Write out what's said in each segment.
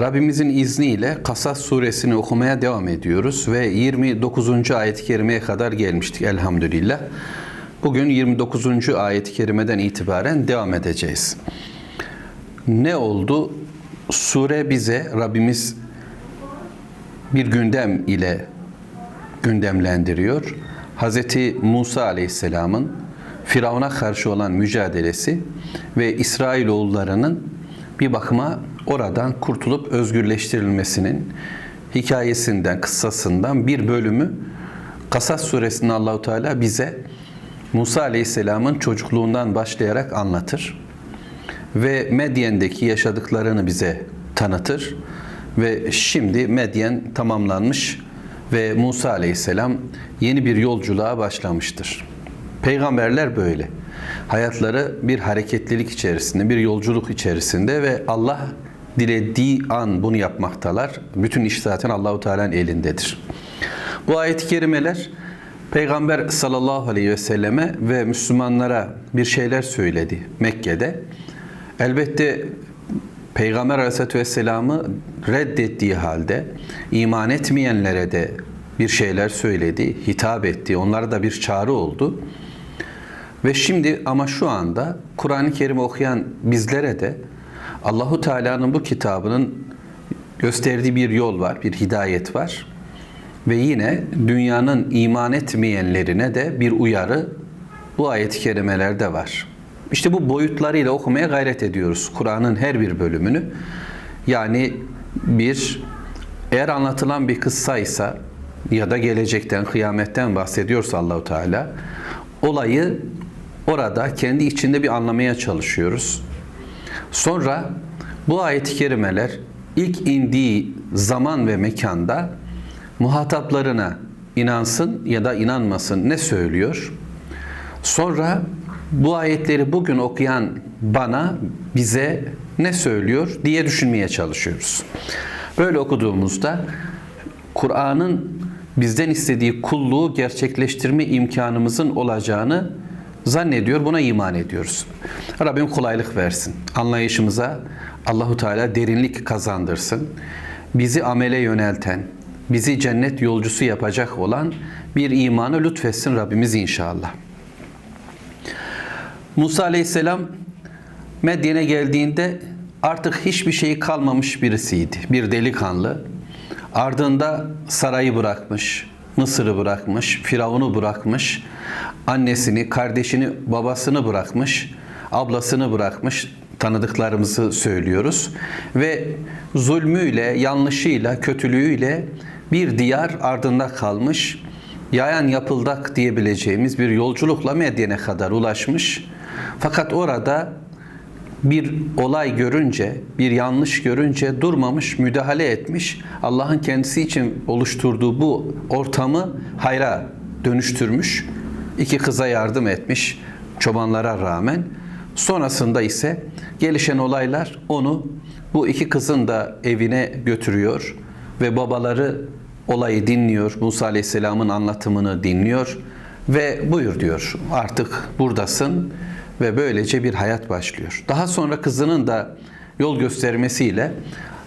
Rabbimizin izniyle Kasas suresini okumaya devam ediyoruz ve 29. ayet-i kerimeye kadar gelmiştik elhamdülillah. Bugün 29. ayet-i kerimeden itibaren devam edeceğiz. Ne oldu? Sure bize Rabbimiz bir gündem ile gündemlendiriyor. Hz. Musa Aleyhisselam'ın Firavun'a karşı olan mücadelesi ve İsrailoğullarının bir bakıma oradan kurtulup özgürleştirilmesinin hikayesinden, kıssasından bir bölümü Kasas suresinde Allahu Teala bize Musa Aleyhisselam'ın çocukluğundan başlayarak anlatır ve Medyen'deki yaşadıklarını bize tanıtır ve şimdi Medyen tamamlanmış ve Musa Aleyhisselam yeni bir yolculuğa başlamıştır. Peygamberler böyle. Hayatları bir hareketlilik içerisinde, bir yolculuk içerisinde ve Allah dilediği an bunu yapmaktalar. Bütün iş zaten Allahu Teala'nın elindedir. Bu ayet-i kerimeler Peygamber sallallahu aleyhi ve selleme ve Müslümanlara bir şeyler söyledi Mekke'de. Elbette Peygamber aleyhissalatü vesselam'ı reddettiği halde iman etmeyenlere de bir şeyler söyledi, hitap etti. Onlara da bir çağrı oldu. Ve şimdi ama şu anda Kur'an-ı Kerim okuyan bizlere de Allahu Teala'nın bu kitabının gösterdiği bir yol var, bir hidayet var. Ve yine dünyanın iman etmeyenlerine de bir uyarı bu ayet-i kerimelerde var. İşte bu boyutlarıyla okumaya gayret ediyoruz Kur'an'ın her bir bölümünü. Yani bir eğer anlatılan bir kıssaysa ya da gelecekten, kıyametten bahsediyorsa Allahu Teala olayı orada kendi içinde bir anlamaya çalışıyoruz. Sonra bu ayet-i kerimeler ilk indiği zaman ve mekanda muhataplarına inansın ya da inanmasın ne söylüyor? Sonra bu ayetleri bugün okuyan bana, bize ne söylüyor diye düşünmeye çalışıyoruz. Böyle okuduğumuzda Kur'an'ın bizden istediği kulluğu gerçekleştirme imkanımızın olacağını zannediyor, buna iman ediyoruz. Rabbim kolaylık versin. Anlayışımıza Allahu Teala derinlik kazandırsın. Bizi amele yönelten, bizi cennet yolcusu yapacak olan bir imanı lütfetsin Rabbimiz inşallah. Musa Aleyhisselam Medyen'e geldiğinde artık hiçbir şeyi kalmamış birisiydi. Bir delikanlı. Ardında sarayı bırakmış, Mısır'ı bırakmış, Firavun'u bırakmış, annesini, kardeşini, babasını bırakmış, ablasını bırakmış, tanıdıklarımızı söylüyoruz. Ve zulmüyle, yanlışıyla, kötülüğüyle bir diyar ardında kalmış, yayan yapıldak diyebileceğimiz bir yolculukla Medyen'e kadar ulaşmış. Fakat orada bir olay görünce, bir yanlış görünce durmamış, müdahale etmiş. Allah'ın kendisi için oluşturduğu bu ortamı hayra dönüştürmüş. İki kıza yardım etmiş çobanlara rağmen. Sonrasında ise gelişen olaylar onu bu iki kızın da evine götürüyor ve babaları olayı dinliyor. Musa Aleyhisselam'ın anlatımını dinliyor ve buyur diyor artık buradasın ve böylece bir hayat başlıyor. Daha sonra kızının da yol göstermesiyle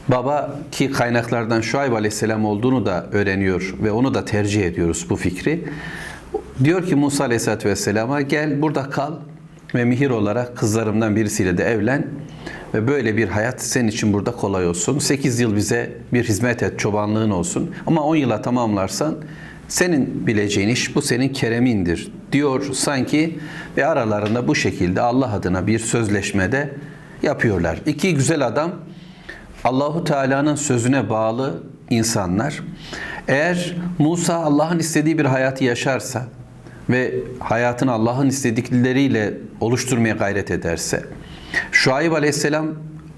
baba ki kaynaklardan Şuayb Aleyhisselam olduğunu da öğreniyor ve onu da tercih ediyoruz bu fikri. Diyor ki Musa Aleyhisselatü Vesselam'a gel burada kal ve mihir olarak kızlarımdan birisiyle de evlen ve böyle bir hayat senin için burada kolay olsun. 8 yıl bize bir hizmet et, çobanlığın olsun. Ama 10 yıla tamamlarsan senin bileceğin iş bu senin keremindir diyor sanki ve aralarında bu şekilde Allah adına bir sözleşmede yapıyorlar. İki güzel adam Allahu Teala'nın sözüne bağlı insanlar. Eğer Musa Allah'ın istediği bir hayatı yaşarsa ve hayatını Allah'ın istedikleriyle oluşturmaya gayret ederse, Şuayb Aleyhisselam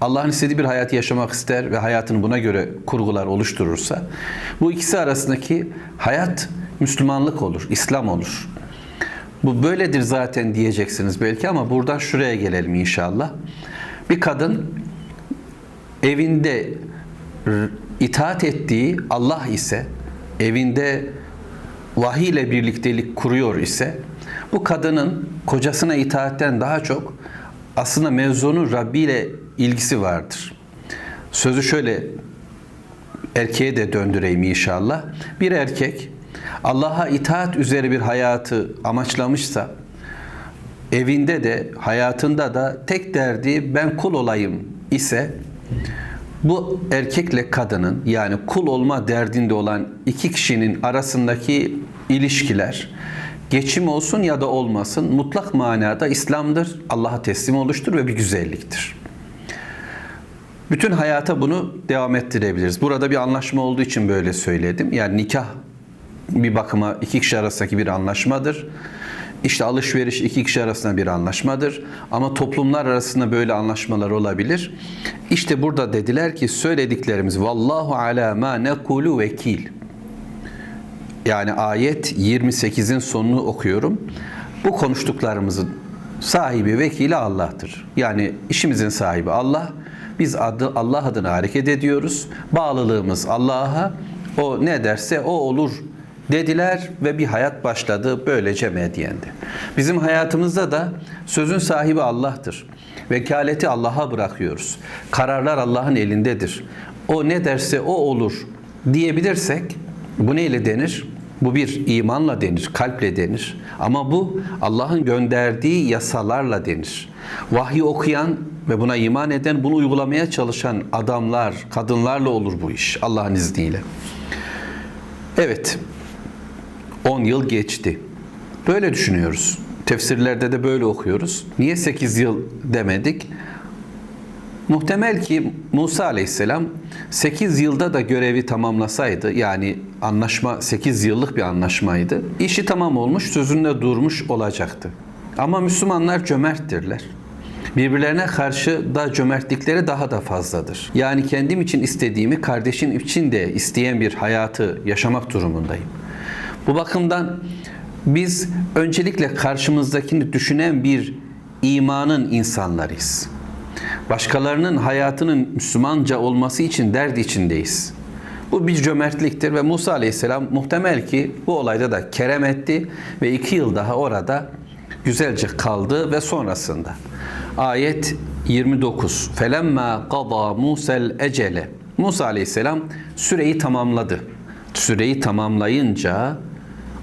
Allah'ın istediği bir hayat yaşamak ister ve hayatını buna göre kurgular oluşturursa bu ikisi arasındaki hayat Müslümanlık olur, İslam olur. Bu böyledir zaten diyeceksiniz belki ama buradan şuraya gelelim inşallah. Bir kadın evinde itaat ettiği Allah ise, evinde vahiy ile birliktelik kuruyor ise, bu kadının kocasına itaatten daha çok aslında mevzunun Rabbi ile ilgisi vardır. Sözü şöyle erkeğe de döndüreyim inşallah. Bir erkek Allah'a itaat üzere bir hayatı amaçlamışsa evinde de hayatında da tek derdi ben kul olayım ise bu erkekle kadının yani kul olma derdinde olan iki kişinin arasındaki ilişkiler geçim olsun ya da olmasın mutlak manada İslam'dır. Allah'a teslim oluştur ve bir güzelliktir. Bütün hayata bunu devam ettirebiliriz. Burada bir anlaşma olduğu için böyle söyledim. Yani nikah bir bakıma iki kişi arasındaki bir anlaşmadır. İşte alışveriş iki kişi arasında bir anlaşmadır. Ama toplumlar arasında böyle anlaşmalar olabilir. İşte burada dediler ki söylediklerimiz vallahu ala ma nekulu vekil. Yani ayet 28'in sonunu okuyorum. Bu konuştuklarımızın sahibi vekili Allah'tır. Yani işimizin sahibi Allah. Biz adı Allah adına hareket ediyoruz. Bağlılığımız Allah'a. O ne derse o olur dediler ve bir hayat başladı böylece medyendi. Bizim hayatımızda da sözün sahibi Allah'tır. Vekaleti Allah'a bırakıyoruz. Kararlar Allah'ın elindedir. O ne derse o olur diyebilirsek bu neyle denir? Bu bir imanla denir, kalple denir. Ama bu Allah'ın gönderdiği yasalarla denir. Vahyi okuyan ve buna iman eden, bunu uygulamaya çalışan adamlar, kadınlarla olur bu iş Allah'ın izniyle. Evet, 10 yıl geçti. Böyle düşünüyoruz. Tefsirlerde de böyle okuyoruz. Niye 8 yıl demedik? Muhtemel ki Musa Aleyhisselam 8 yılda da görevi tamamlasaydı yani anlaşma 8 yıllık bir anlaşmaydı. İşi tamam olmuş, sözünde durmuş olacaktı. Ama Müslümanlar cömerttirler. Birbirlerine karşı da cömertlikleri daha da fazladır. Yani kendim için istediğimi kardeşin için de isteyen bir hayatı yaşamak durumundayım. Bu bakımdan biz öncelikle karşımızdakini düşünen bir imanın insanlarıyız. Başkalarının hayatının Müslümanca olması için dert içindeyiz. Bu bir cömertliktir ve Musa Aleyhisselam muhtemel ki bu olayda da kerem etti ve iki yıl daha orada güzelce kaldı ve sonrasında ayet 29 felemma qada Musa'l ecele Musa Aleyhisselam süreyi tamamladı. Süreyi tamamlayınca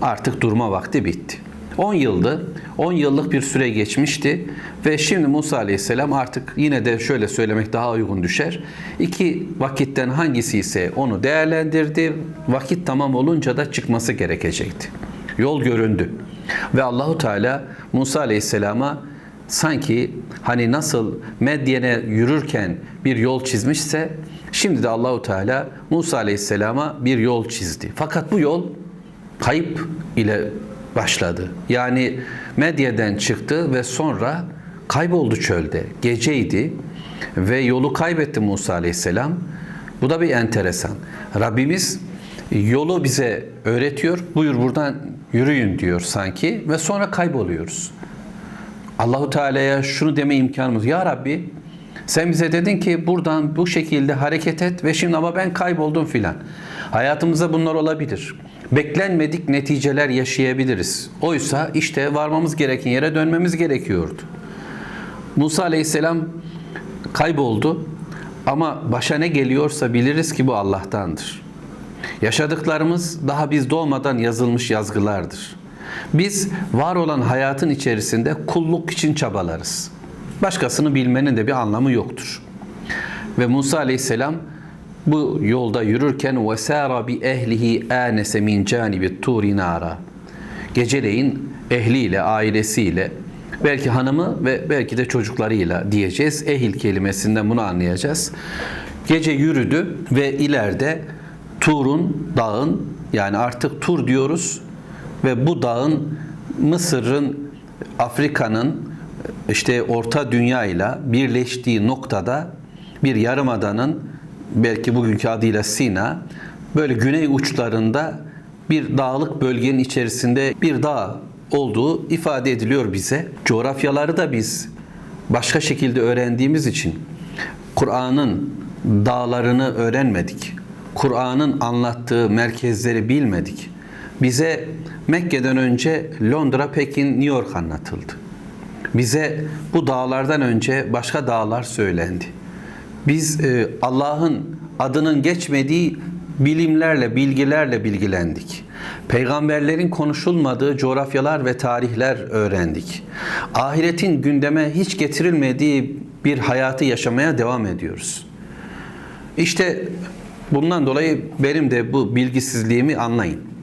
artık durma vakti bitti. 10 yıldı. 10 yıllık bir süre geçmişti ve şimdi Musa Aleyhisselam artık yine de şöyle söylemek daha uygun düşer. İki vakitten hangisi ise onu değerlendirdi. Vakit tamam olunca da çıkması gerekecekti. Yol göründü. Ve Allahu Teala Musa Aleyhisselam'a sanki hani nasıl Medyen'e yürürken bir yol çizmişse şimdi de Allahu Teala Musa Aleyhisselam'a bir yol çizdi. Fakat bu yol kayıp ile başladı. Yani Medye'den çıktı ve sonra kayboldu çölde. Geceydi ve yolu kaybetti Musa Aleyhisselam. Bu da bir enteresan. Rabbimiz yolu bize öğretiyor. Buyur buradan yürüyün diyor sanki ve sonra kayboluyoruz. Allahu Teala'ya şunu deme imkanımız. Ya Rabbi sen bize dedin ki buradan bu şekilde hareket et ve şimdi ama ben kayboldum filan. Hayatımızda bunlar olabilir. Beklenmedik neticeler yaşayabiliriz. Oysa işte varmamız gereken yere dönmemiz gerekiyordu. Musa Aleyhisselam kayboldu ama başa ne geliyorsa biliriz ki bu Allah'tandır. Yaşadıklarımız daha biz doğmadan yazılmış yazgılardır. Biz var olan hayatın içerisinde kulluk için çabalarız. Başkasını bilmenin de bir anlamı yoktur. Ve Musa Aleyhisselam bu yolda yürürken vesara bi ehlihi anese min canibi turi nara. Geceleyin ehliyle, ailesiyle, belki hanımı ve belki de çocuklarıyla diyeceğiz. Ehil kelimesinden bunu anlayacağız. Gece yürüdü ve ileride Tur'un, dağın yani artık Tur diyoruz ve bu dağın Mısır'ın, Afrika'nın işte Orta Dünya ile birleştiği noktada bir yarımadanın belki bugünkü adıyla Sina böyle güney uçlarında bir dağlık bölgenin içerisinde bir dağ olduğu ifade ediliyor bize. Coğrafyaları da biz başka şekilde öğrendiğimiz için Kur'an'ın dağlarını öğrenmedik. Kur'an'ın anlattığı merkezleri bilmedik. Bize Mekke'den önce Londra, Pekin, New York anlatıldı. Bize bu dağlardan önce başka dağlar söylendi. Biz e, Allah'ın adının geçmediği bilimlerle, bilgilerle bilgilendik. Peygamberlerin konuşulmadığı coğrafyalar ve tarihler öğrendik. Ahiretin gündeme hiç getirilmediği bir hayatı yaşamaya devam ediyoruz. İşte bundan dolayı benim de bu bilgisizliğimi anlayın.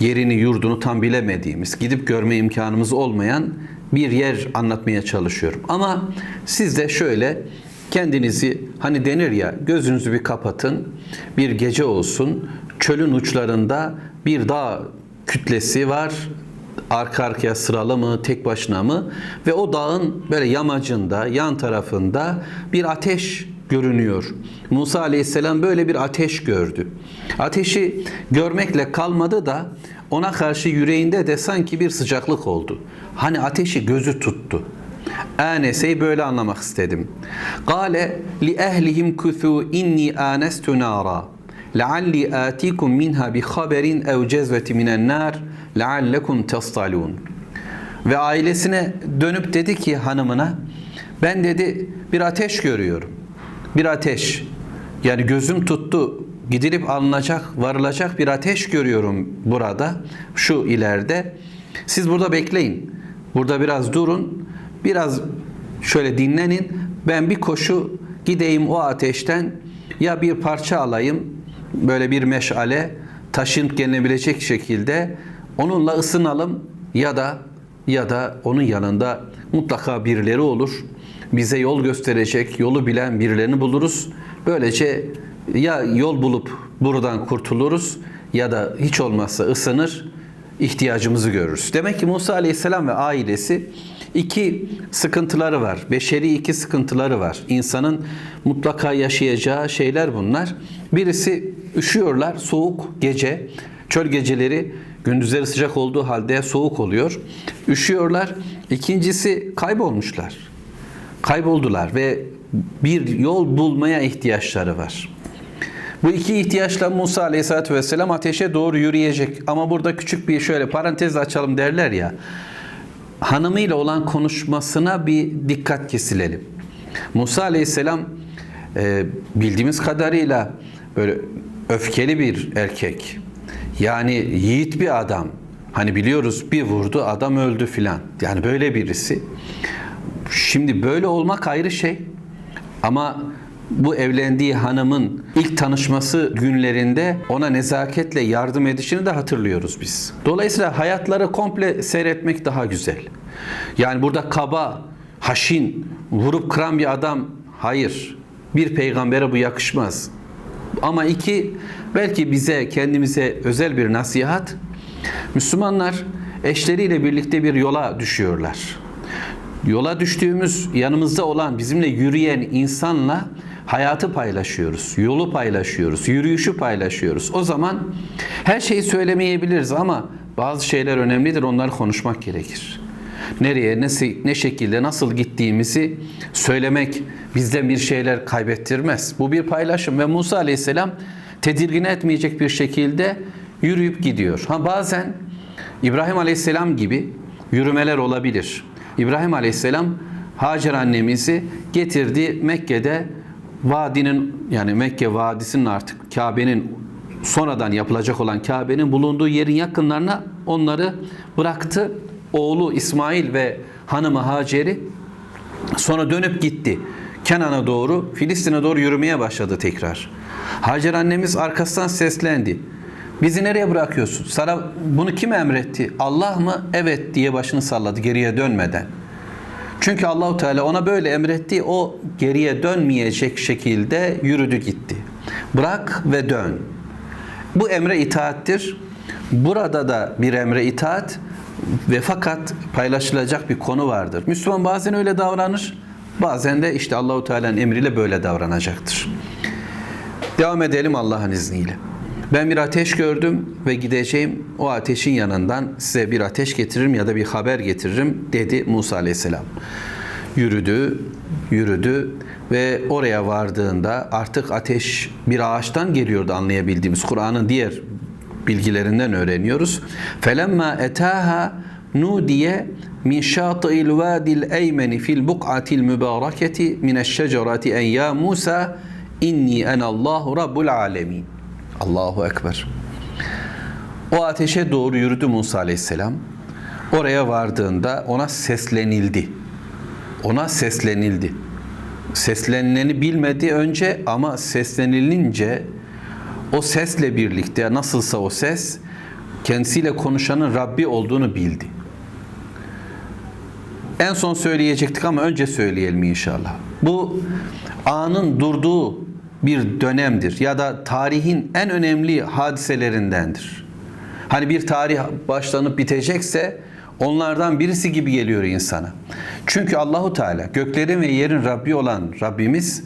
Yerini, yurdunu tam bilemediğimiz, gidip görme imkanımız olmayan bir yer anlatmaya çalışıyorum. Ama siz de şöyle kendinizi hani denir ya gözünüzü bir kapatın. Bir gece olsun. Çölün uçlarında bir dağ kütlesi var. Arka arkaya sıralı mı, tek başına mı? Ve o dağın böyle yamacında, yan tarafında bir ateş görünüyor. Musa Aleyhisselam böyle bir ateş gördü. Ateşi görmekle kalmadı da ona karşı yüreğinde de sanki bir sıcaklık oldu. Hani ateşi gözü tuttu. Anese'yi böyle anlamak istedim. Gale li ehlihim kuthu inni anestu nara. Lealli atikum minha bi haberin ev cezveti minen nar leallekum testalun. Ve ailesine dönüp dedi ki hanımına ben dedi bir ateş görüyorum. Bir ateş. Yani gözüm tuttu. Gidilip alınacak, varılacak bir ateş görüyorum burada. Şu ileride. Siz burada bekleyin. Burada biraz durun. Biraz şöyle dinlenin. Ben bir koşu gideyim o ateşten ya bir parça alayım böyle bir meşale taşınıp gelebilecek şekilde onunla ısınalım ya da ya da onun yanında mutlaka birileri olur. Bize yol gösterecek, yolu bilen birilerini buluruz. Böylece ya yol bulup buradan kurtuluruz ya da hiç olmazsa ısınır, ihtiyacımızı görürüz. Demek ki Musa Aleyhisselam ve ailesi iki sıkıntıları var. Beşeri iki sıkıntıları var. İnsanın mutlaka yaşayacağı şeyler bunlar. Birisi üşüyorlar, soğuk gece. Çöl geceleri gündüzleri sıcak olduğu halde soğuk oluyor. Üşüyorlar. İkincisi kaybolmuşlar. Kayboldular ve bir yol bulmaya ihtiyaçları var. Bu iki ihtiyaçla Musa Aleyhisselatü Vesselam ateşe doğru yürüyecek. Ama burada küçük bir şöyle parantez açalım derler ya. Hanımıyla olan konuşmasına bir dikkat kesilelim. Musa Aleyhisselam e, bildiğimiz kadarıyla böyle öfkeli bir erkek. Yani yiğit bir adam. Hani biliyoruz bir vurdu adam öldü filan. Yani böyle birisi. Şimdi böyle olmak ayrı şey. Ama bu evlendiği hanımın ilk tanışması günlerinde ona nezaketle yardım edişini de hatırlıyoruz biz. Dolayısıyla hayatları komple seyretmek daha güzel. Yani burada kaba, haşin, vurup kıran bir adam hayır. Bir peygambere bu yakışmaz. Ama iki belki bize kendimize özel bir nasihat. Müslümanlar eşleriyle birlikte bir yola düşüyorlar. Yola düştüğümüz yanımızda olan bizimle yürüyen insanla hayatı paylaşıyoruz, yolu paylaşıyoruz, yürüyüşü paylaşıyoruz. O zaman her şeyi söylemeyebiliriz ama bazı şeyler önemlidir, onları konuşmak gerekir. Nereye, ne, ne şekilde, nasıl gittiğimizi söylemek bizden bir şeyler kaybettirmez. Bu bir paylaşım ve Musa Aleyhisselam tedirgin etmeyecek bir şekilde yürüyüp gidiyor. Ha bazen İbrahim Aleyhisselam gibi yürümeler olabilir. İbrahim Aleyhisselam Hacer annemizi getirdi Mekke'de vadinin yani Mekke vadisinin artık Kabe'nin sonradan yapılacak olan Kabe'nin bulunduğu yerin yakınlarına onları bıraktı. Oğlu İsmail ve hanımı Hacer'i sonra dönüp gitti. Kenan'a doğru, Filistin'e doğru yürümeye başladı tekrar. Hacer annemiz arkasından seslendi. Bizi nereye bırakıyorsun? Sana bunu kim emretti? Allah mı? Evet diye başını salladı geriye dönmeden. Çünkü Allahu Teala ona böyle emretti. O geriye dönmeyecek şekilde yürüdü gitti. Bırak ve dön. Bu emre itaattir. Burada da bir emre itaat ve fakat paylaşılacak bir konu vardır. Müslüman bazen öyle davranır. Bazen de işte Allahu Teala'nın emriyle böyle davranacaktır. Devam edelim Allah'ın izniyle. Ben bir ateş gördüm ve gideceğim o ateşin yanından size bir ateş getiririm ya da bir haber getiririm dedi Musa Aleyhisselam. Yürüdü, yürüdü ve oraya vardığında artık ateş bir ağaçtan geliyordu anlayabildiğimiz Kur'an'ın diğer bilgilerinden öğreniyoruz. Felemma etaha nudiye min şati'il vadil eymeni fil buk'atil mübareketi mineşşecerati en ya Musa inni enallahu rabbul alemin. Allahu Ekber. O ateşe doğru yürüdü Musa Aleyhisselam. Oraya vardığında ona seslenildi. Ona seslenildi. Seslenileni bilmedi önce ama seslenilince o sesle birlikte nasılsa o ses kendisiyle konuşanın Rabbi olduğunu bildi. En son söyleyecektik ama önce söyleyelim inşallah. Bu anın durduğu bir dönemdir ya da tarihin en önemli hadiselerindendir. Hani bir tarih başlanıp bitecekse onlardan birisi gibi geliyor insana. Çünkü Allahu Teala göklerin ve yerin Rabbi olan Rabbimiz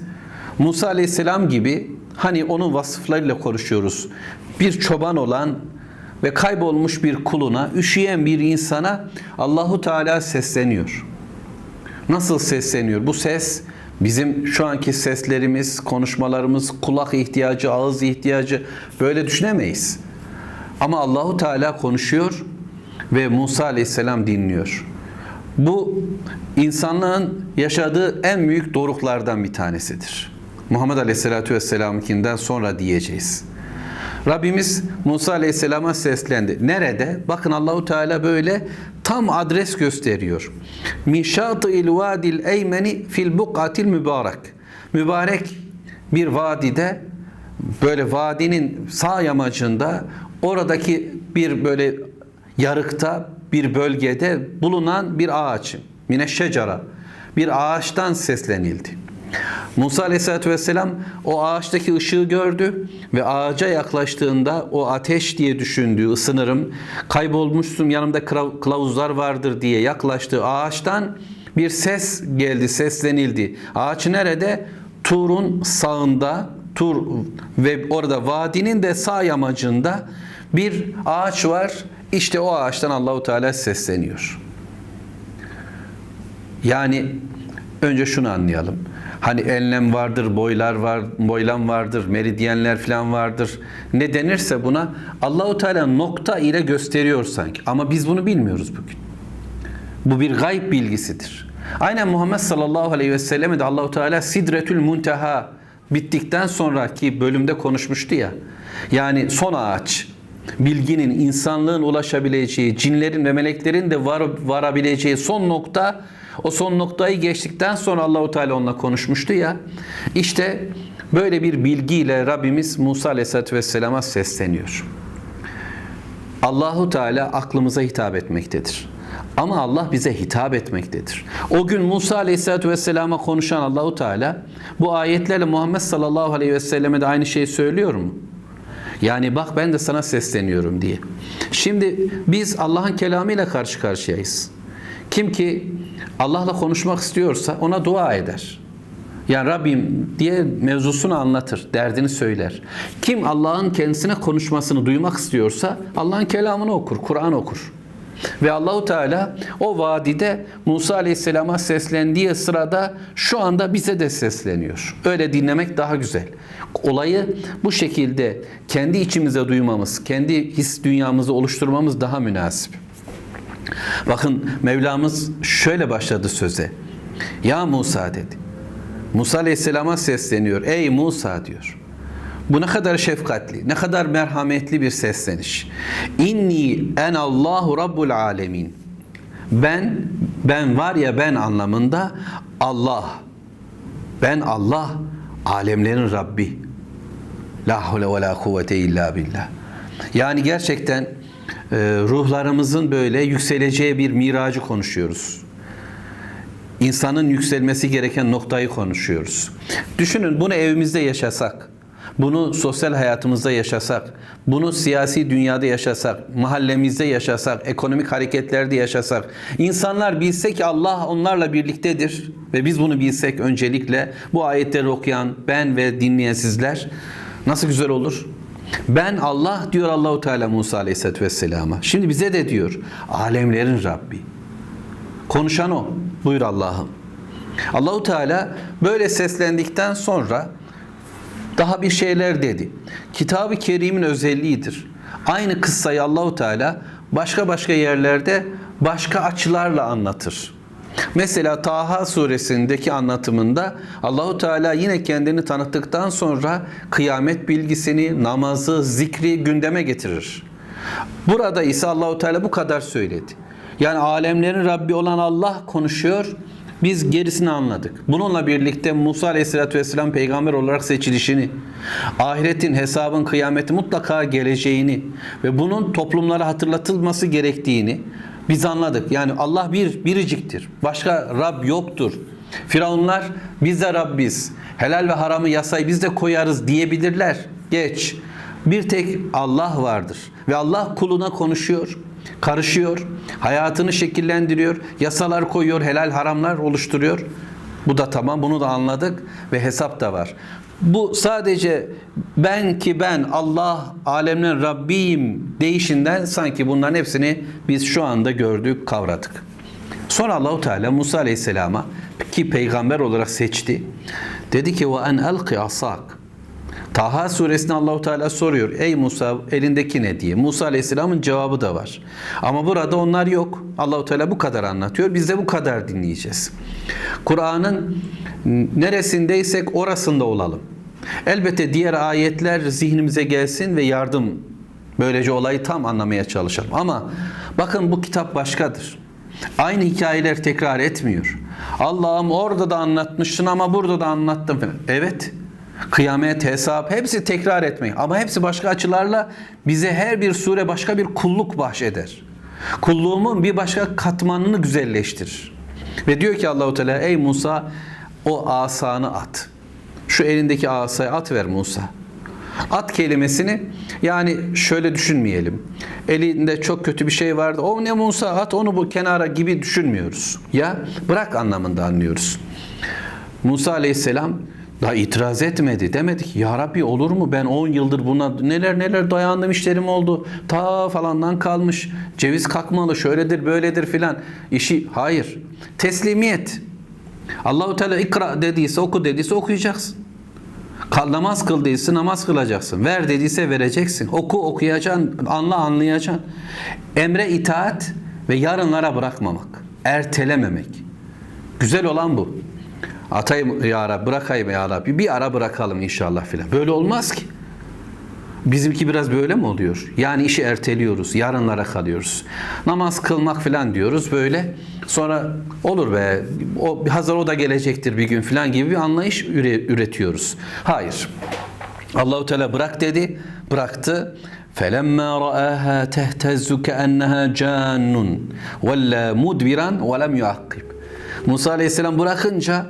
Musa Aleyhisselam gibi hani onun vasıflarıyla konuşuyoruz. Bir çoban olan ve kaybolmuş bir kuluna, üşüyen bir insana Allahu Teala sesleniyor. Nasıl sesleniyor? Bu ses bizim şu anki seslerimiz, konuşmalarımız, kulak ihtiyacı, ağız ihtiyacı böyle düşünemeyiz. Ama Allahu Teala konuşuyor ve Musa Aleyhisselam dinliyor. Bu insanlığın yaşadığı en büyük doruklardan bir tanesidir. Muhammed Aleyhisselatü Vesselam'ınkinden sonra diyeceğiz. Rabbimiz Musa Aleyhisselam'a seslendi. Nerede? Bakın Allahu Teala böyle tam adres gösteriyor. Min şatı'il vadil eymeni fil buqatil mübarek. Mübarek bir vadide böyle vadinin sağ yamacında oradaki bir böyle yarıkta bir bölgede bulunan bir ağaç. Mineşşecara. Bir ağaçtan seslenildi. Musa Aleyhisselatü Vesselam o ağaçtaki ışığı gördü ve ağaca yaklaştığında o ateş diye düşündüğü ısınırım, kaybolmuşsun yanımda kılavuzlar vardır diye yaklaştığı ağaçtan bir ses geldi, seslenildi. Ağaç nerede? Tur'un sağında, Tur ve orada vadinin de sağ yamacında bir ağaç var. İşte o ağaçtan Allahu Teala sesleniyor. Yani önce şunu anlayalım. Hani enlem vardır, boylar var, boylam vardır, meridyenler falan vardır. Ne denirse buna Allahu Teala nokta ile gösteriyor sanki. Ama biz bunu bilmiyoruz bugün. Bu bir gayb bilgisidir. Aynen Muhammed sallallahu aleyhi ve selleme de Allahu Teala Sidretül Munteha bittikten sonraki bölümde konuşmuştu ya. Yani son ağaç bilginin, insanlığın ulaşabileceği, cinlerin ve meleklerin de var, varabileceği son nokta o son noktayı geçtikten sonra Allahu Teala onunla konuşmuştu ya. İşte böyle bir bilgiyle Rabbimiz Musa Aleyhisselatü Vesselam'a sesleniyor. Allahu Teala aklımıza hitap etmektedir. Ama Allah bize hitap etmektedir. O gün Musa Aleyhisselatü Vesselam'a konuşan Allahu Teala bu ayetlerle Muhammed sallallahu aleyhi ve selleme de aynı şeyi söylüyor mu? Yani bak ben de sana sesleniyorum diye. Şimdi biz Allah'ın kelamıyla karşı karşıyayız. Kim ki Allah'la konuşmak istiyorsa ona dua eder. Yani Rabbim diye mevzusunu anlatır, derdini söyler. Kim Allah'ın kendisine konuşmasını duymak istiyorsa Allah'ın kelamını okur, Kur'an okur. Ve Allahu Teala o vadide Musa Aleyhisselam'a seslendiği sırada şu anda bize de sesleniyor. Öyle dinlemek daha güzel. Olayı bu şekilde kendi içimize duymamız, kendi his dünyamızı oluşturmamız daha münasip. Bakın Mevlamız şöyle başladı söze. Ya Musa dedi. Musa Aleyhisselam'a sesleniyor. Ey Musa diyor. Bu ne kadar şefkatli, ne kadar merhametli bir sesleniş. İnni en Allahu Rabbul Alemin. Ben, ben var ya ben anlamında Allah. Ben Allah, alemlerin Rabbi. La havle ve la kuvvete illa billah. Yani gerçekten ruhlarımızın böyle yükseleceği bir miracı konuşuyoruz. İnsanın yükselmesi gereken noktayı konuşuyoruz. Düşünün bunu evimizde yaşasak, bunu sosyal hayatımızda yaşasak, bunu siyasi dünyada yaşasak, mahallemizde yaşasak, ekonomik hareketlerde yaşasak, insanlar bilse ki Allah onlarla birliktedir ve biz bunu bilsek öncelikle bu ayetleri okuyan ben ve dinleyen sizler nasıl güzel olur? Ben Allah diyor Allahu Teala Musa Aleyhisselatü Vesselam'a. Şimdi bize de diyor alemlerin Rabbi. Konuşan o. Buyur Allah'ım. Allahu Teala böyle seslendikten sonra daha bir şeyler dedi. Kitab-ı Kerim'in özelliğidir. Aynı kıssayı Allahu Teala başka başka yerlerde başka açılarla anlatır. Mesela Taha suresindeki anlatımında Allahu Teala yine kendini tanıttıktan sonra kıyamet bilgisini, namazı, zikri gündeme getirir. Burada ise Allahu Teala bu kadar söyledi. Yani alemlerin Rabbi olan Allah konuşuyor. Biz gerisini anladık. Bununla birlikte Musa Aleyhisselatü Vesselam peygamber olarak seçilişini, ahiretin, hesabın, kıyameti mutlaka geleceğini ve bunun toplumlara hatırlatılması gerektiğini biz anladık. Yani Allah bir, biriciktir. Başka Rab yoktur. Firavunlar biz de Rabbiz. Helal ve haramı yasayı biz de koyarız diyebilirler. Geç. Bir tek Allah vardır. Ve Allah kuluna konuşuyor karışıyor, hayatını şekillendiriyor, yasalar koyuyor, helal haramlar oluşturuyor. Bu da tamam, bunu da anladık ve hesap da var. Bu sadece ben ki ben Allah alemlerin Rabbiyim deyişinden sanki bunların hepsini biz şu anda gördük, kavradık. Sonra Allahu Teala Musa Aleyhisselam'a ki peygamber olarak seçti. Dedi ki ve en elqi asak. Taha suresinde Allahu Teala soruyor. Ey Musa elindeki ne diye. Musa Aleyhisselam'ın cevabı da var. Ama burada onlar yok. Allahu Teala bu kadar anlatıyor. Biz de bu kadar dinleyeceğiz. Kur'an'ın neresindeysek orasında olalım. Elbette diğer ayetler zihnimize gelsin ve yardım. Böylece olayı tam anlamaya çalışalım. Ama bakın bu kitap başkadır. Aynı hikayeler tekrar etmiyor. Allah'ım orada da anlatmışsın ama burada da anlattım. Evet. Kıyamet, hesap hepsi tekrar etmeyin. Ama hepsi başka açılarla bize her bir sure başka bir kulluk bahşeder. Kulluğumun bir başka katmanını güzelleştirir. Ve diyor ki Allahu Teala ey Musa o asanı at. Şu elindeki asayı at ver Musa. At kelimesini yani şöyle düşünmeyelim. Elinde çok kötü bir şey vardı. O ne Musa at onu bu kenara gibi düşünmüyoruz. Ya bırak anlamında anlıyoruz. Musa Aleyhisselam daha itiraz etmedi. Demedik ya Rabbi olur mu ben 10 yıldır buna neler neler dayandım işlerim oldu. Ta falandan kalmış. Ceviz kalkmalı şöyledir böyledir filan. İşi hayır. Teslimiyet. Allahu Teala ikra dediyse oku dediyse okuyacaksın. Kal, namaz kıldıysa namaz kılacaksın. Ver dediyse vereceksin. Oku okuyacaksın. Anla anlayacaksın. Emre itaat ve yarınlara bırakmamak. Ertelememek. Güzel olan bu. Atayım ya Rabbi, bırakayım ya Rabbi. Bir ara bırakalım inşallah filan. Böyle olmaz ki. Bizimki biraz böyle mi oluyor? Yani işi erteliyoruz, yarınlara kalıyoruz. Namaz kılmak filan diyoruz böyle. Sonra olur be, o hazır o da gelecektir bir gün filan gibi bir anlayış üre- üretiyoruz. Hayır. Allahu Teala bırak dedi, bıraktı. فَلَمَّا رَآهَا تَهْتَزُّ كَأَنَّهَا جَانٌ وَلَّا مُدْبِرًا وَلَمْ يُعَقِّبْ Musa Aleyhisselam bırakınca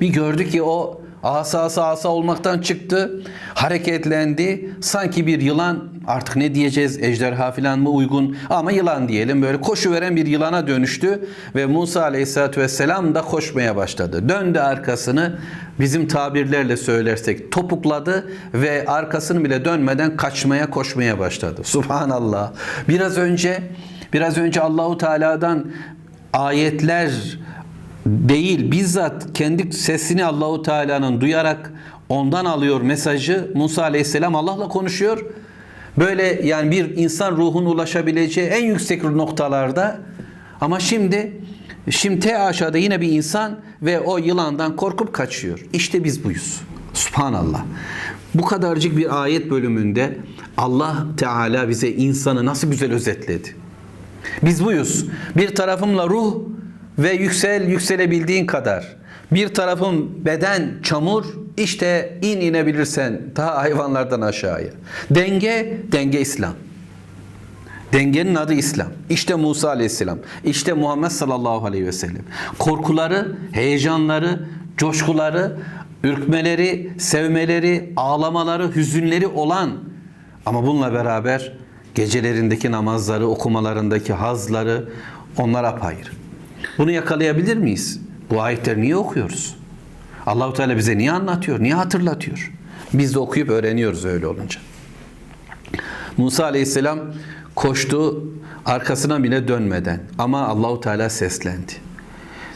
bir gördü ki o asası asa olmaktan çıktı, hareketlendi. Sanki bir yılan artık ne diyeceğiz ejderha falan mı uygun ama yılan diyelim böyle koşu veren bir yılana dönüştü ve Musa Aleyhisselatü Vesselam da koşmaya başladı. Döndü arkasını bizim tabirlerle söylersek topukladı ve arkasını bile dönmeden kaçmaya koşmaya başladı. Subhanallah. Biraz önce biraz önce Allahu Teala'dan ayetler değil bizzat kendi sesini Allahu Teala'nın duyarak ondan alıyor mesajı. Musa Aleyhisselam Allah'la konuşuyor. Böyle yani bir insan ruhun ulaşabileceği en yüksek noktalarda ama şimdi şimdi aşağıda yine bir insan ve o yılandan korkup kaçıyor. İşte biz buyuz. Subhanallah. Bu kadarcık bir ayet bölümünde Allah Teala bize insanı nasıl güzel özetledi. Biz buyuz. Bir tarafımla ruh ve yüksel yükselebildiğin kadar. Bir tarafın beden çamur işte in inebilirsen daha hayvanlardan aşağıya. Denge, denge İslam. Dengenin adı İslam. İşte Musa Aleyhisselam. İşte Muhammed sallallahu aleyhi ve sellem. Korkuları, heyecanları, coşkuları, ürkmeleri, sevmeleri, ağlamaları, hüzünleri olan ama bununla beraber gecelerindeki namazları, okumalarındaki hazları onlar apayrı. Bunu yakalayabilir miyiz? Bu ayetleri niye okuyoruz? Allahu Teala bize niye anlatıyor? Niye hatırlatıyor? Biz de okuyup öğreniyoruz öyle olunca. Musa Aleyhisselam koştu arkasına bile dönmeden ama Allahu Teala seslendi.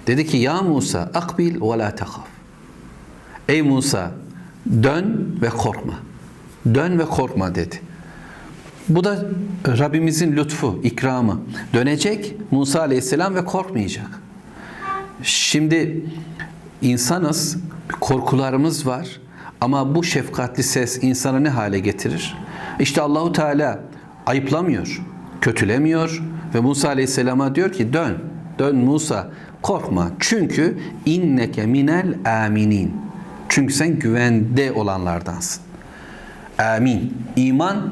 Dedi ki ya Musa akbil ve la tahaf. Ey Musa dön ve korkma. Dön ve korkma dedi. Bu da Rabbimizin lütfu, ikramı. Dönecek Musa Aleyhisselam ve korkmayacak. Şimdi insanız, korkularımız var ama bu şefkatli ses insanı ne hale getirir? İşte Allahu Teala ayıplamıyor, kötülemiyor ve Musa Aleyhisselam'a diyor ki dön, dön Musa korkma çünkü inneke minel aminin. Çünkü sen güvende olanlardansın. Amin. İman,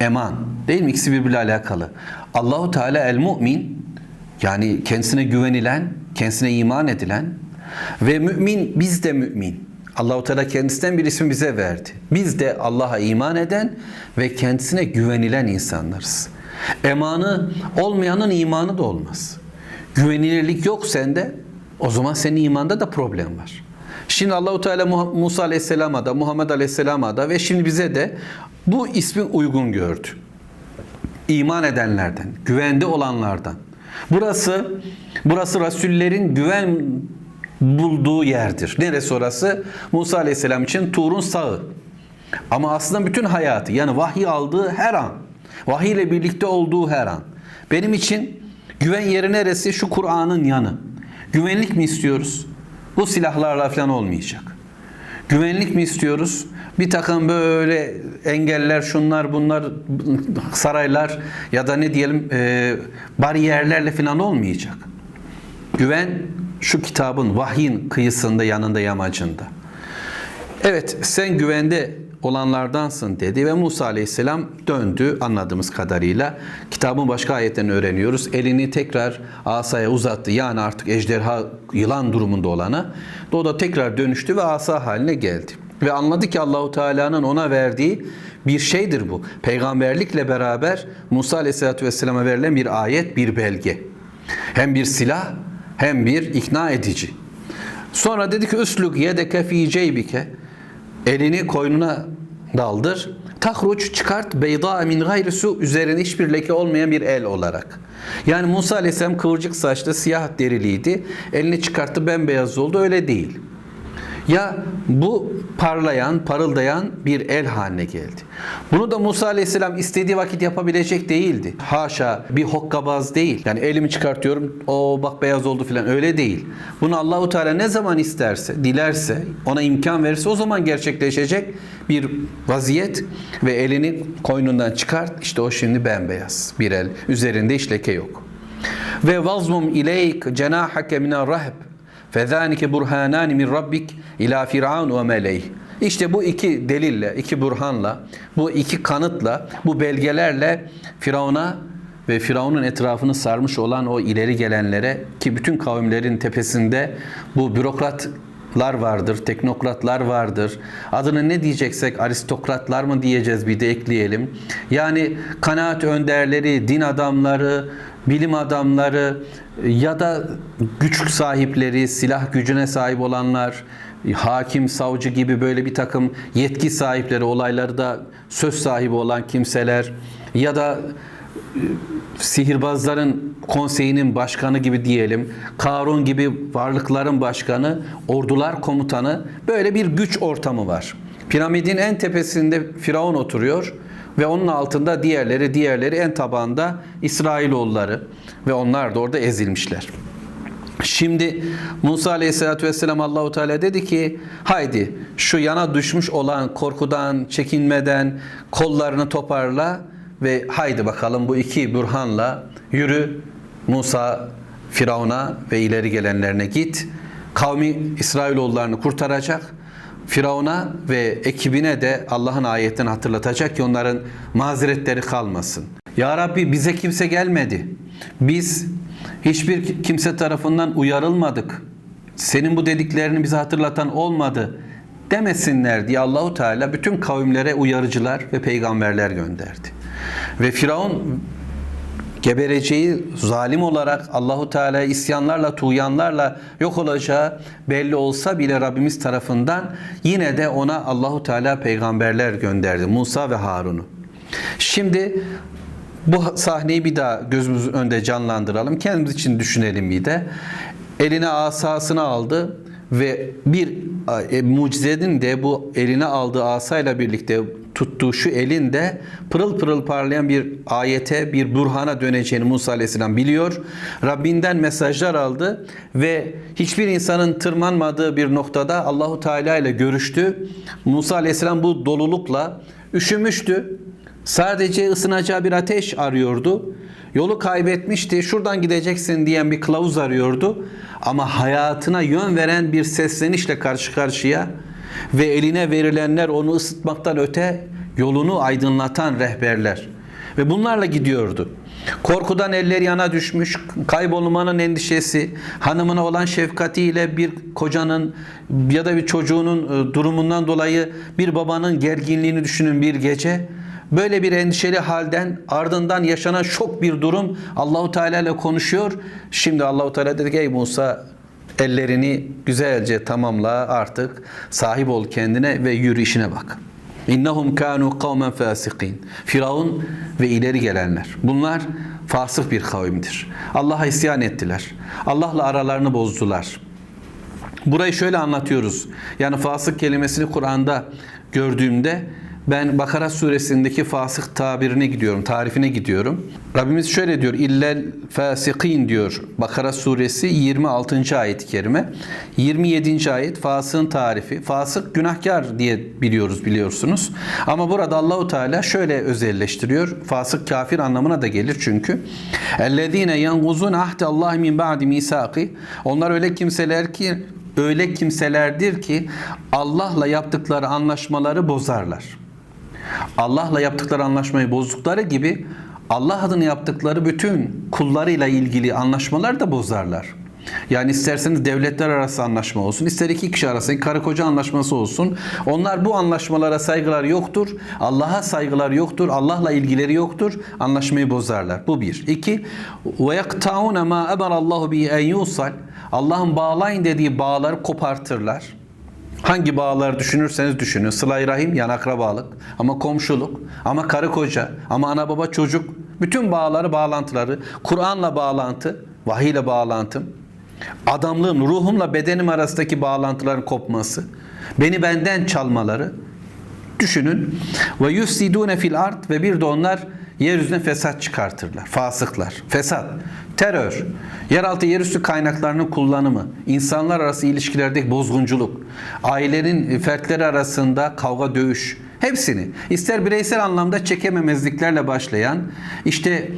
eman. Değil mi? İkisi birbiriyle alakalı. Allahu Teala el mu'min yani kendisine güvenilen, kendisine iman edilen ve mümin biz de mümin. Allahu Teala kendisinden bir ismi bize verdi. Biz de Allah'a iman eden ve kendisine güvenilen insanlarız. Emanı olmayanın imanı da olmaz. Güvenilirlik yok sende, o zaman senin imanda da problem var. Şimdi Allahu Teala Musa Aleyhisselam'a da Muhammed Aleyhisselam'a da ve şimdi bize de bu ismi uygun gördü. İman edenlerden, güvende olanlardan. Burası burası rasullerin güven bulduğu yerdir. Neresi orası? Musa Aleyhisselam için Tur'un sağı. Ama aslında bütün hayatı yani vahiy aldığı her an, vahiy ile birlikte olduğu her an. Benim için güven yeri neresi? Şu Kur'an'ın yanı. Güvenlik mi istiyoruz? Bu silahlarla falan olmayacak. Güvenlik mi istiyoruz? Bir takım böyle engeller, şunlar, bunlar, saraylar ya da ne diyelim e, bariyerlerle falan olmayacak. Güven şu kitabın, vahyin kıyısında, yanında, yamacında. Evet, sen güvende olanlardansın dedi ve Musa Aleyhisselam döndü anladığımız kadarıyla. Kitabın başka ayetlerini öğreniyoruz. Elini tekrar asaya uzattı. Yani artık ejderha yılan durumunda olana. O da tekrar dönüştü ve asa haline geldi. Ve anladı ki Allahu Teala'nın ona verdiği bir şeydir bu. Peygamberlikle beraber Musa Aleyhisselatü Vesselam'a verilen bir ayet, bir belge. Hem bir silah hem bir ikna edici. Sonra dedi ki üslük yedeke fi ceybike elini koynuna daldır. Tahruç çıkart beyda min gayri su üzerine hiçbir leke olmayan bir el olarak. Yani Musa Aleyhisselam kıvırcık saçlı siyah deriliydi. Elini çıkarttı bembeyaz oldu öyle değil. Ya bu parlayan, parıldayan bir el haline geldi. Bunu da Musa Aleyhisselam istediği vakit yapabilecek değildi. Haşa bir hokkabaz değil. Yani elimi çıkartıyorum, o bak beyaz oldu falan öyle değil. Bunu Allahu Teala ne zaman isterse, dilerse, ona imkan verirse o zaman gerçekleşecek bir vaziyet ve elini koynundan çıkart. İşte o şimdi bembeyaz bir el. Üzerinde hiç leke yok. Ve vazmum ileyk cenahake minel rahb فَذَٰنِكَ بُرْهَانَانِ مِنْ رَبِّكَ اِلٰى فِرْعَوْنُ وَمَلَيْهِ İşte bu iki delille, iki burhanla, bu iki kanıtla, bu belgelerle Firavun'a ve Firavun'un etrafını sarmış olan o ileri gelenlere ki bütün kavimlerin tepesinde bu bürokratlar vardır, teknokratlar vardır. Adını ne diyeceksek aristokratlar mı diyeceğiz bir de ekleyelim. Yani kanaat önderleri, din adamları, bilim adamları ya da güç sahipleri, silah gücüne sahip olanlar, hakim, savcı gibi böyle bir takım yetki sahipleri, olayları da söz sahibi olan kimseler ya da sihirbazların konseyinin başkanı gibi diyelim, Karun gibi varlıkların başkanı, ordular komutanı böyle bir güç ortamı var. Piramidin en tepesinde Firavun oturuyor ve onun altında diğerleri, diğerleri en tabanda İsrailoğulları ve onlar da orada ezilmişler. Şimdi Musa Aleyhisselatü Vesselam Allahu Teala dedi ki haydi şu yana düşmüş olan korkudan, çekinmeden kollarını toparla ve haydi bakalım bu iki burhanla yürü Musa Firavun'a ve ileri gelenlerine git. Kavmi İsrailoğullarını kurtaracak. Firavun'a ve ekibine de Allah'ın ayetini hatırlatacak ki onların mazeretleri kalmasın. Ya Rabbi bize kimse gelmedi. Biz hiçbir kimse tarafından uyarılmadık. Senin bu dediklerini bize hatırlatan olmadı demesinler diye Allahu Teala bütün kavimlere uyarıcılar ve peygamberler gönderdi. Ve Firavun gebereceği zalim olarak Allahu Teala isyanlarla, tuğyanlarla yok olacağı belli olsa bile Rabbimiz tarafından yine de ona Allahu Teala peygamberler gönderdi. Musa ve Harun'u. Şimdi bu sahneyi bir daha gözümüzün önünde canlandıralım. Kendimiz için düşünelim bir de. Eline asasını aldı ve bir e, mucizenin de bu eline aldığı asayla birlikte tuttuğu şu elinde pırıl pırıl parlayan bir ayete, bir burhana döneceğini Musa Aleyhisselam biliyor. Rabbinden mesajlar aldı ve hiçbir insanın tırmanmadığı bir noktada Allahu Teala ile görüştü. Musa Aleyhisselam bu dolulukla üşümüştü. Sadece ısınacağı bir ateş arıyordu. Yolu kaybetmişti. Şuradan gideceksin diyen bir kılavuz arıyordu. Ama hayatına yön veren bir seslenişle karşı karşıya ve eline verilenler onu ısıtmaktan öte yolunu aydınlatan rehberler. Ve bunlarla gidiyordu. Korkudan elleri yana düşmüş, kaybolmanın endişesi, hanımına olan şefkatiyle bir kocanın ya da bir çocuğunun e, durumundan dolayı bir babanın gerginliğini düşünün bir gece. Böyle bir endişeli halden ardından yaşanan şok bir durum Allahu Teala ile konuşuyor. Şimdi Allahu Teala dedi ki ey Musa ellerini güzelce tamamla artık sahip ol kendine ve yürü işine bak. İnnehum kanu kavmen fasikin. Firavun ve ileri gelenler. Bunlar fasık bir kavimdir. Allah'a isyan ettiler. Allah'la aralarını bozdular. Burayı şöyle anlatıyoruz. Yani fasık kelimesini Kur'an'da gördüğümde ben Bakara suresindeki fasık tabirine gidiyorum, tarifine gidiyorum. Rabbimiz şöyle diyor, illel fasikin diyor Bakara suresi 26. ayet-i kerime. 27. ayet fasığın tarifi. Fasık günahkar diye biliyoruz biliyorsunuz. Ama burada Allahu Teala şöyle özelleştiriyor. Fasık kafir anlamına da gelir çünkü. Ellezine yenguzun ahde Allah min ba'di misaki. Onlar öyle kimseler ki öyle kimselerdir ki Allah'la yaptıkları anlaşmaları bozarlar. Allah'la yaptıkları anlaşmayı bozdukları gibi Allah adına yaptıkları bütün kullarıyla ilgili anlaşmalar da bozarlar. Yani isterseniz devletler arası anlaşma olsun, ister iki kişi arasında karı koca anlaşması olsun. Onlar bu anlaşmalara saygılar yoktur. Allah'a saygılar yoktur. Allah'la ilgileri yoktur. Anlaşmayı bozarlar. Bu bir. İki, yakta'une ma emarallahu bi en yusal. Allah'ın bağlayın dediği bağları kopartırlar. Hangi bağlar düşünürseniz düşünün. Sıla-i Rahim yani akrabalık ama komşuluk ama karı koca ama ana baba çocuk bütün bağları bağlantıları Kur'an'la bağlantı, vahiy ile bağlantı, adamlığım, ruhumla bedenim arasındaki bağlantıların kopması, beni benden çalmaları düşünün. Ve yufsidune fil ard ve bir de onlar yeryüzüne fesat çıkartırlar. Fasıklar. Fesat. Terör. Yeraltı yerüstü kaynaklarının kullanımı. insanlar arası ilişkilerdeki bozgunculuk. Ailenin fertleri arasında kavga dövüş. Hepsini ister bireysel anlamda çekememezliklerle başlayan işte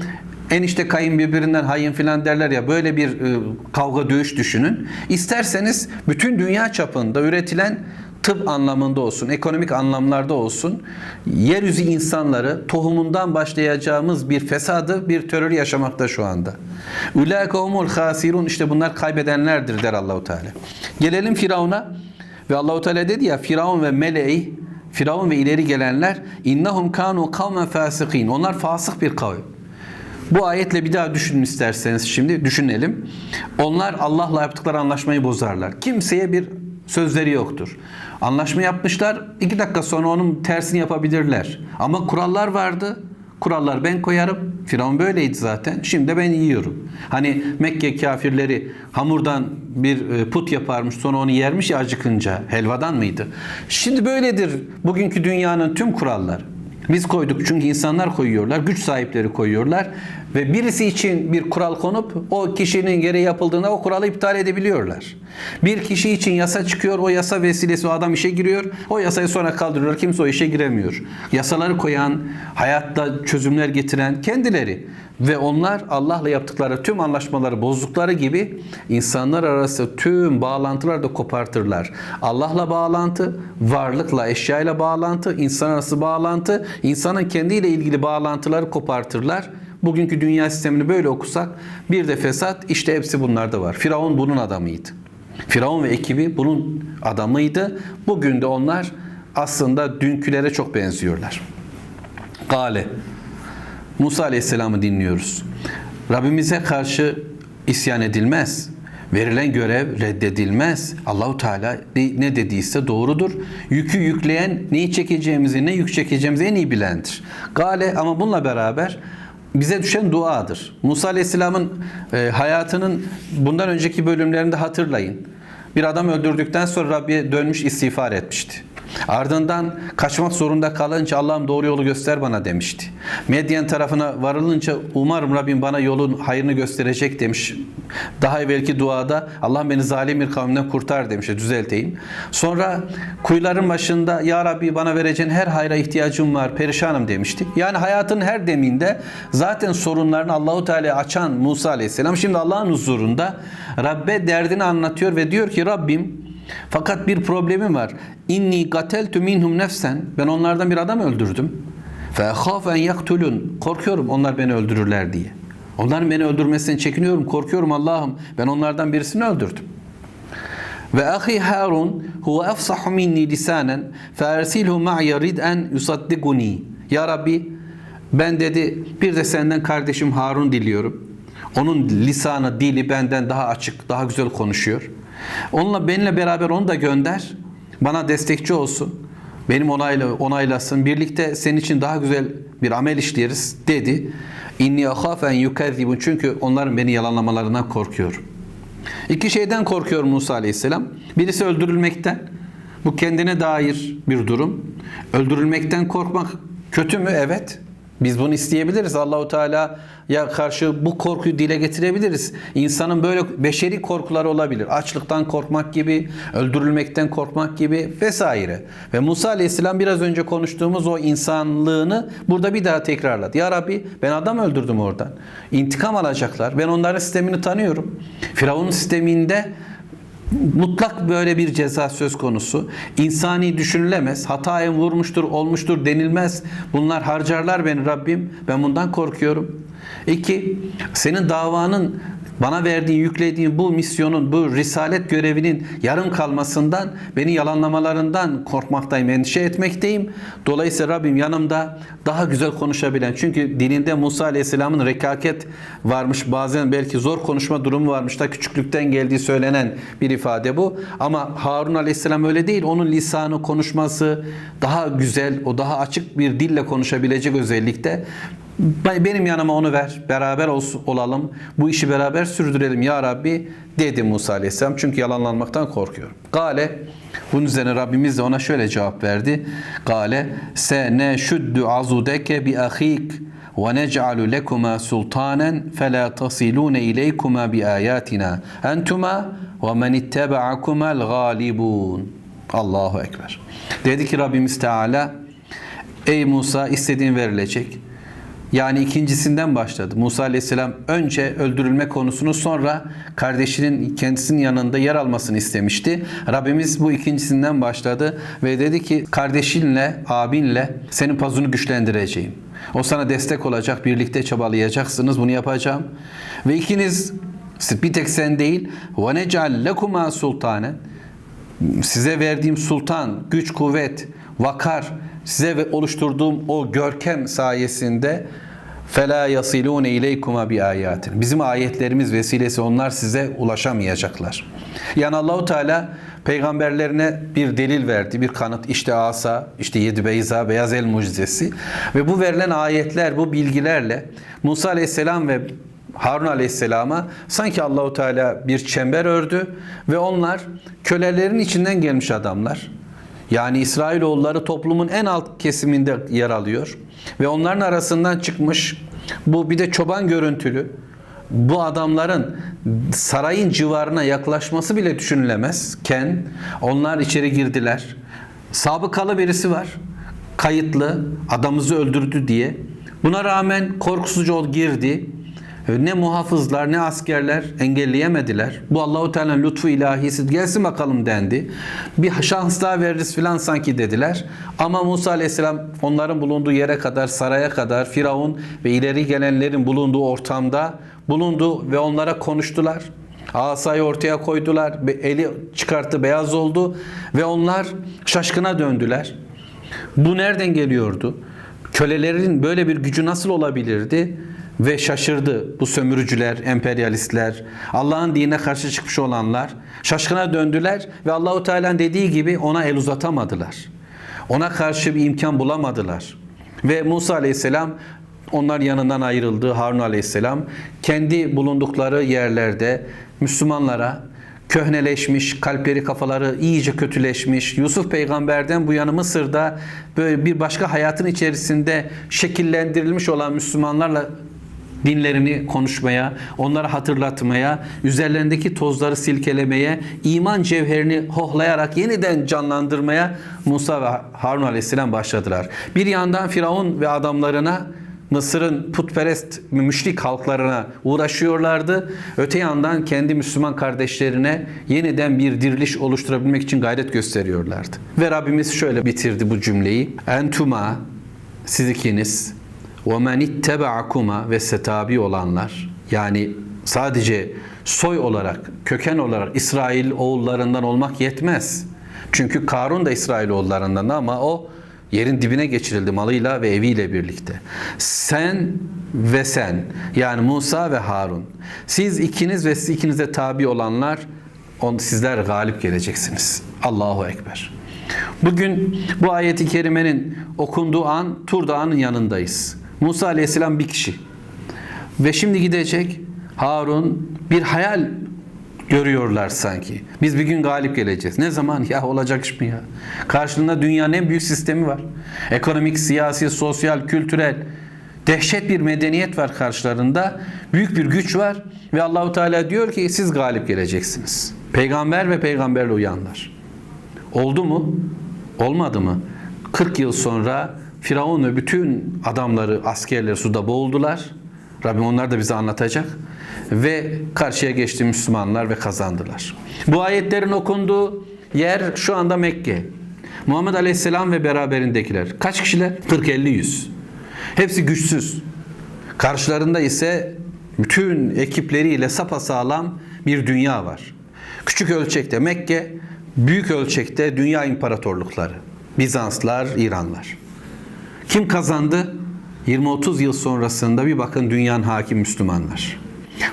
enişte kayın birbirinden hayın filan derler ya böyle bir e, kavga dövüş düşünün. İsterseniz bütün dünya çapında üretilen tıp anlamında olsun, ekonomik anlamlarda olsun yeryüzü insanları tohumundan başlayacağımız bir fesadı, bir terör yaşamakta şu anda. Ulaike humul hasirun işte bunlar kaybedenlerdir der Allahu Teala. Gelelim Firavun'a ve Allahu Teala dedi ya Firavun ve meleği Firavun ve ileri gelenler innahum kanu kavmen fasikin. Onlar fasık bir kavim. Bu ayetle bir daha düşünün isterseniz şimdi düşünelim. Onlar Allah'la yaptıkları anlaşmayı bozarlar. Kimseye bir sözleri yoktur. Anlaşma yapmışlar. iki dakika sonra onun tersini yapabilirler. Ama kurallar vardı. Kurallar ben koyarım. Firavun böyleydi zaten. Şimdi ben yiyorum. Hani Mekke kafirleri hamurdan bir e, put yaparmış sonra onu yermiş ya acıkınca. Helvadan mıydı? Şimdi böyledir bugünkü dünyanın tüm kuralları. Biz koyduk çünkü insanlar koyuyorlar, güç sahipleri koyuyorlar ve birisi için bir kural konup o kişinin gereği yapıldığında o kuralı iptal edebiliyorlar. Bir kişi için yasa çıkıyor, o yasa vesilesi o adam işe giriyor, o yasayı sonra kaldırıyorlar, kimse o işe giremiyor. Yasaları koyan, hayatta çözümler getiren kendileri ve onlar Allah'la yaptıkları tüm anlaşmaları bozdukları gibi insanlar arası tüm bağlantıları da kopartırlar. Allah'la bağlantı, varlıkla, eşyayla bağlantı, insan arası bağlantı, insanın kendiyle ilgili bağlantıları kopartırlar. Bugünkü dünya sistemini böyle okusak bir de fesat işte hepsi bunlarda var. Firavun bunun adamıydı. Firavun ve ekibi bunun adamıydı. Bugün de onlar aslında dünkülere çok benziyorlar. Gale. Musa Aleyhisselam'ı dinliyoruz. Rabbimize karşı isyan edilmez. Verilen görev reddedilmez. Allahu Teala ne dediyse doğrudur. Yükü yükleyen neyi çekeceğimizi, ne yük çekeceğimizi en iyi bilendir. Gale ama bununla beraber bize düşen duadır. Musa Aleyhisselam'ın e, hayatının bundan önceki bölümlerinde hatırlayın. Bir adam öldürdükten sonra Rabbiye dönmüş istiğfar etmişti. Ardından kaçmak zorunda kalınca Allah'ım doğru yolu göster bana demişti. Medyen tarafına varılınca umarım Rabbim bana yolun hayrını gösterecek demiş. Daha evvelki duada Allah'ım beni zalim bir kavimden kurtar demişti düzelteyim. Sonra kuyuların başında Ya Rabbi bana vereceğin her hayra ihtiyacım var perişanım demişti. Yani hayatın her deminde zaten sorunlarını Allahu Teala açan Musa Aleyhisselam şimdi Allah'ın huzurunda Rabbe derdini anlatıyor ve diyor ki Rabbim fakat bir problemim var. İnni gateltu minhum nefsen. Ben onlardan bir adam öldürdüm. Fe khaf en yaktulun. Korkuyorum onlar beni öldürürler diye. Onların beni öldürmesinden çekiniyorum, korkuyorum Allah'ım. Ben onlardan birisini öldürdüm. Ve ahi Harun huve efsahu minni lisanen fe ersilhu ma'ya rid'en yusaddiguni. Ya Rabbi ben dedi bir de senden kardeşim Harun diliyorum. Onun lisanı, dili benden daha açık, daha güzel konuşuyor. Onunla benimle beraber onu da gönder. Bana destekçi olsun. Benim onayla, onaylasın. Birlikte senin için daha güzel bir amel işleriz dedi. İnni ahafen yukezzibun. Çünkü onların beni yalanlamalarından korkuyorum. İki şeyden korkuyor Musa Aleyhisselam. Birisi öldürülmekten. Bu kendine dair bir durum. Öldürülmekten korkmak kötü mü? Evet. Biz bunu isteyebiliriz. Allahu Teala ya karşı bu korkuyu dile getirebiliriz. İnsanın böyle beşeri korkuları olabilir. Açlıktan korkmak gibi, öldürülmekten korkmak gibi vesaire. Ve Musa Aleyhisselam biraz önce konuştuğumuz o insanlığını burada bir daha tekrarladı. Ya Rabbi ben adam öldürdüm oradan. İntikam alacaklar. Ben onların sistemini tanıyorum. Firavun'un sisteminde mutlak böyle bir ceza söz konusu. İnsani düşünülemez. Hataya vurmuştur, olmuştur denilmez. Bunlar harcarlar beni Rabbim. Ben bundan korkuyorum. İki, senin davanın bana verdiğin, yüklediğin bu misyonun, bu risalet görevinin yarım kalmasından, beni yalanlamalarından korkmaktayım, endişe etmekteyim. Dolayısıyla Rabbim yanımda daha güzel konuşabilen. Çünkü dilinde Musa Aleyhisselam'ın rekaket varmış. Bazen belki zor konuşma durumu varmış da küçüklükten geldiği söylenen bir ifade bu. Ama Harun Aleyhisselam öyle değil. Onun lisanı, konuşması daha güzel, o daha açık bir dille konuşabilecek özellikte. Benim yanıma onu ver. Beraber olalım. Bu işi beraber sürdürelim ya Rabbi dedi Musa Aleyhisselam. Çünkü yalanlanmaktan korkuyorum. Gale bunun üzerine Rabbimiz de ona şöyle cevap verdi. Gale se ne şuddu azudeke bi ahik ve nec'alu lekuma sultanen fela tasilune ileykuma bi ayatina entuma ve men ittaba'akumal galibun. Allahu Ekber. Dedi ki Rabbimiz Teala Ey Musa istediğin verilecek. Yani ikincisinden başladı. Musa Aleyhisselam önce öldürülme konusunu sonra kardeşinin kendisinin yanında yer almasını istemişti. Rabbimiz bu ikincisinden başladı ve dedi ki kardeşinle, abinle senin pazunu güçlendireceğim. O sana destek olacak, birlikte çabalayacaksınız, bunu yapacağım. Ve ikiniz bir tek sen değil. Ve necal lekuma. Size verdiğim sultan, güç, kuvvet, vakar, size oluşturduğum o görkem sayesinde fela yasilune ileykuma bi ayatin. Bizim ayetlerimiz vesilesi onlar size ulaşamayacaklar. Yani Allahu Teala peygamberlerine bir delil verdi, bir kanıt. İşte asa, işte yedi beyza, beyaz el mucizesi ve bu verilen ayetler, bu bilgilerle Musa Aleyhisselam ve Harun Aleyhisselam'a sanki Allahu Teala bir çember ördü ve onlar kölelerin içinden gelmiş adamlar. Yani İsrailoğulları toplumun en alt kesiminde yer alıyor. Ve onların arasından çıkmış bu bir de çoban görüntülü bu adamların sarayın civarına yaklaşması bile düşünülemezken onlar içeri girdiler. Sabıkalı birisi var. Kayıtlı adamımızı öldürdü diye. Buna rağmen korkusuzca o girdi. Ne muhafızlar ne askerler engelleyemediler. Bu Allahu Teala'nın lütfu ilahisi gelsin bakalım dendi. Bir şans daha veririz filan sanki dediler. Ama Musa Aleyhisselam onların bulunduğu yere kadar saraya kadar Firavun ve ileri gelenlerin bulunduğu ortamda bulundu ve onlara konuştular. Asayı ortaya koydular. Eli çıkarttı beyaz oldu ve onlar şaşkına döndüler. Bu nereden geliyordu? Kölelerin böyle bir gücü nasıl olabilirdi? Ve şaşırdı bu sömürücüler, emperyalistler, Allah'ın dinine karşı çıkmış olanlar şaşkına döndüler ve Allahu Teala'nın dediği gibi ona el uzatamadılar. Ona karşı bir imkan bulamadılar. Ve Musa Aleyhisselam onlar yanından ayrıldı. Harun Aleyhisselam kendi bulundukları yerlerde Müslümanlara köhneleşmiş, kalpleri kafaları iyice kötüleşmiş. Yusuf peygamberden bu yana Mısır'da böyle bir başka hayatın içerisinde şekillendirilmiş olan Müslümanlarla dinlerini konuşmaya, onlara hatırlatmaya, üzerlerindeki tozları silkelemeye, iman cevherini hohlayarak yeniden canlandırmaya Musa ve Harun aleyhisselam başladılar. Bir yandan Firavun ve adamlarına Mısır'ın putperest müşrik halklarına uğraşıyorlardı. Öte yandan kendi Müslüman kardeşlerine yeniden bir diriliş oluşturabilmek için gayret gösteriyorlardı. Ve Rabbimiz şöyle bitirdi bu cümleyi. Entuma siz ikiniz وَمَنِ اتَّبَعَكُمَا ve setabi olanlar yani sadece soy olarak, köken olarak İsrail oğullarından olmak yetmez. Çünkü Karun da İsrail oğullarından ama o yerin dibine geçirildi malıyla ve eviyle birlikte. Sen ve sen yani Musa ve Harun siz ikiniz ve siz ikinize tabi olanlar on, sizler galip geleceksiniz. Allahu Ekber. Bugün bu ayeti kerimenin okunduğu an Tur Dağı'nın yanındayız. Musa Aleyhisselam bir kişi. Ve şimdi gidecek Harun bir hayal görüyorlar sanki. Biz bir gün galip geleceğiz. Ne zaman? Ya olacak iş mi ya? Karşılığında dünyanın en büyük sistemi var. Ekonomik, siyasi, sosyal, kültürel dehşet bir medeniyet var karşılarında. Büyük bir güç var ve Allahu Teala diyor ki siz galip geleceksiniz. Peygamber ve peygamberle uyanlar. Oldu mu? Olmadı mı? 40 yıl sonra Firavun ve bütün adamları, askerleri suda boğuldular. Rabbim onlar da bize anlatacak. Ve karşıya geçti Müslümanlar ve kazandılar. Bu ayetlerin okunduğu yer şu anda Mekke. Muhammed Aleyhisselam ve beraberindekiler. Kaç kişiler? 40-50-100. Hepsi güçsüz. Karşılarında ise bütün ekipleriyle sapasağlam bir dünya var. Küçük ölçekte Mekke, büyük ölçekte dünya imparatorlukları. Bizanslar, İranlar. Kim kazandı? 20-30 yıl sonrasında bir bakın dünyanın hakim Müslümanlar.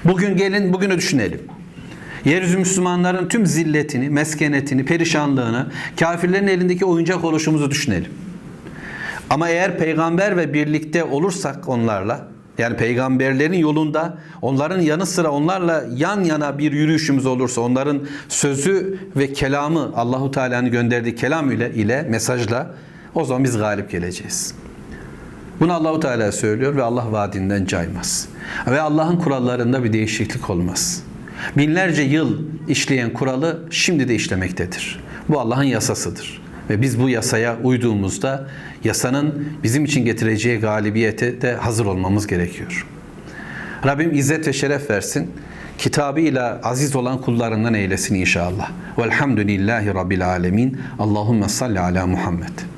Bugün gelin bugünü düşünelim. Yeryüzü Müslümanların tüm zilletini, meskenetini, perişanlığını, kafirlerin elindeki oyuncak oluşumuzu düşünelim. Ama eğer peygamber ve birlikte olursak onlarla, yani peygamberlerin yolunda, onların yanı sıra onlarla yan yana bir yürüyüşümüz olursa, onların sözü ve kelamı, Allahu Teala'nın gönderdiği kelam ile, ile mesajla o zaman biz galip geleceğiz. Bunu Allahu Teala söylüyor ve Allah vaadinden caymaz. Ve Allah'ın kurallarında bir değişiklik olmaz. Binlerce yıl işleyen kuralı şimdi de işlemektedir. Bu Allah'ın yasasıdır. Ve biz bu yasaya uyduğumuzda yasanın bizim için getireceği galibiyete de hazır olmamız gerekiyor. Rabbim izzet ve şeref versin. Kitabıyla aziz olan kullarından eylesin inşallah. Velhamdülillahi Rabbil alemin. Allahümme salli ala Muhammed.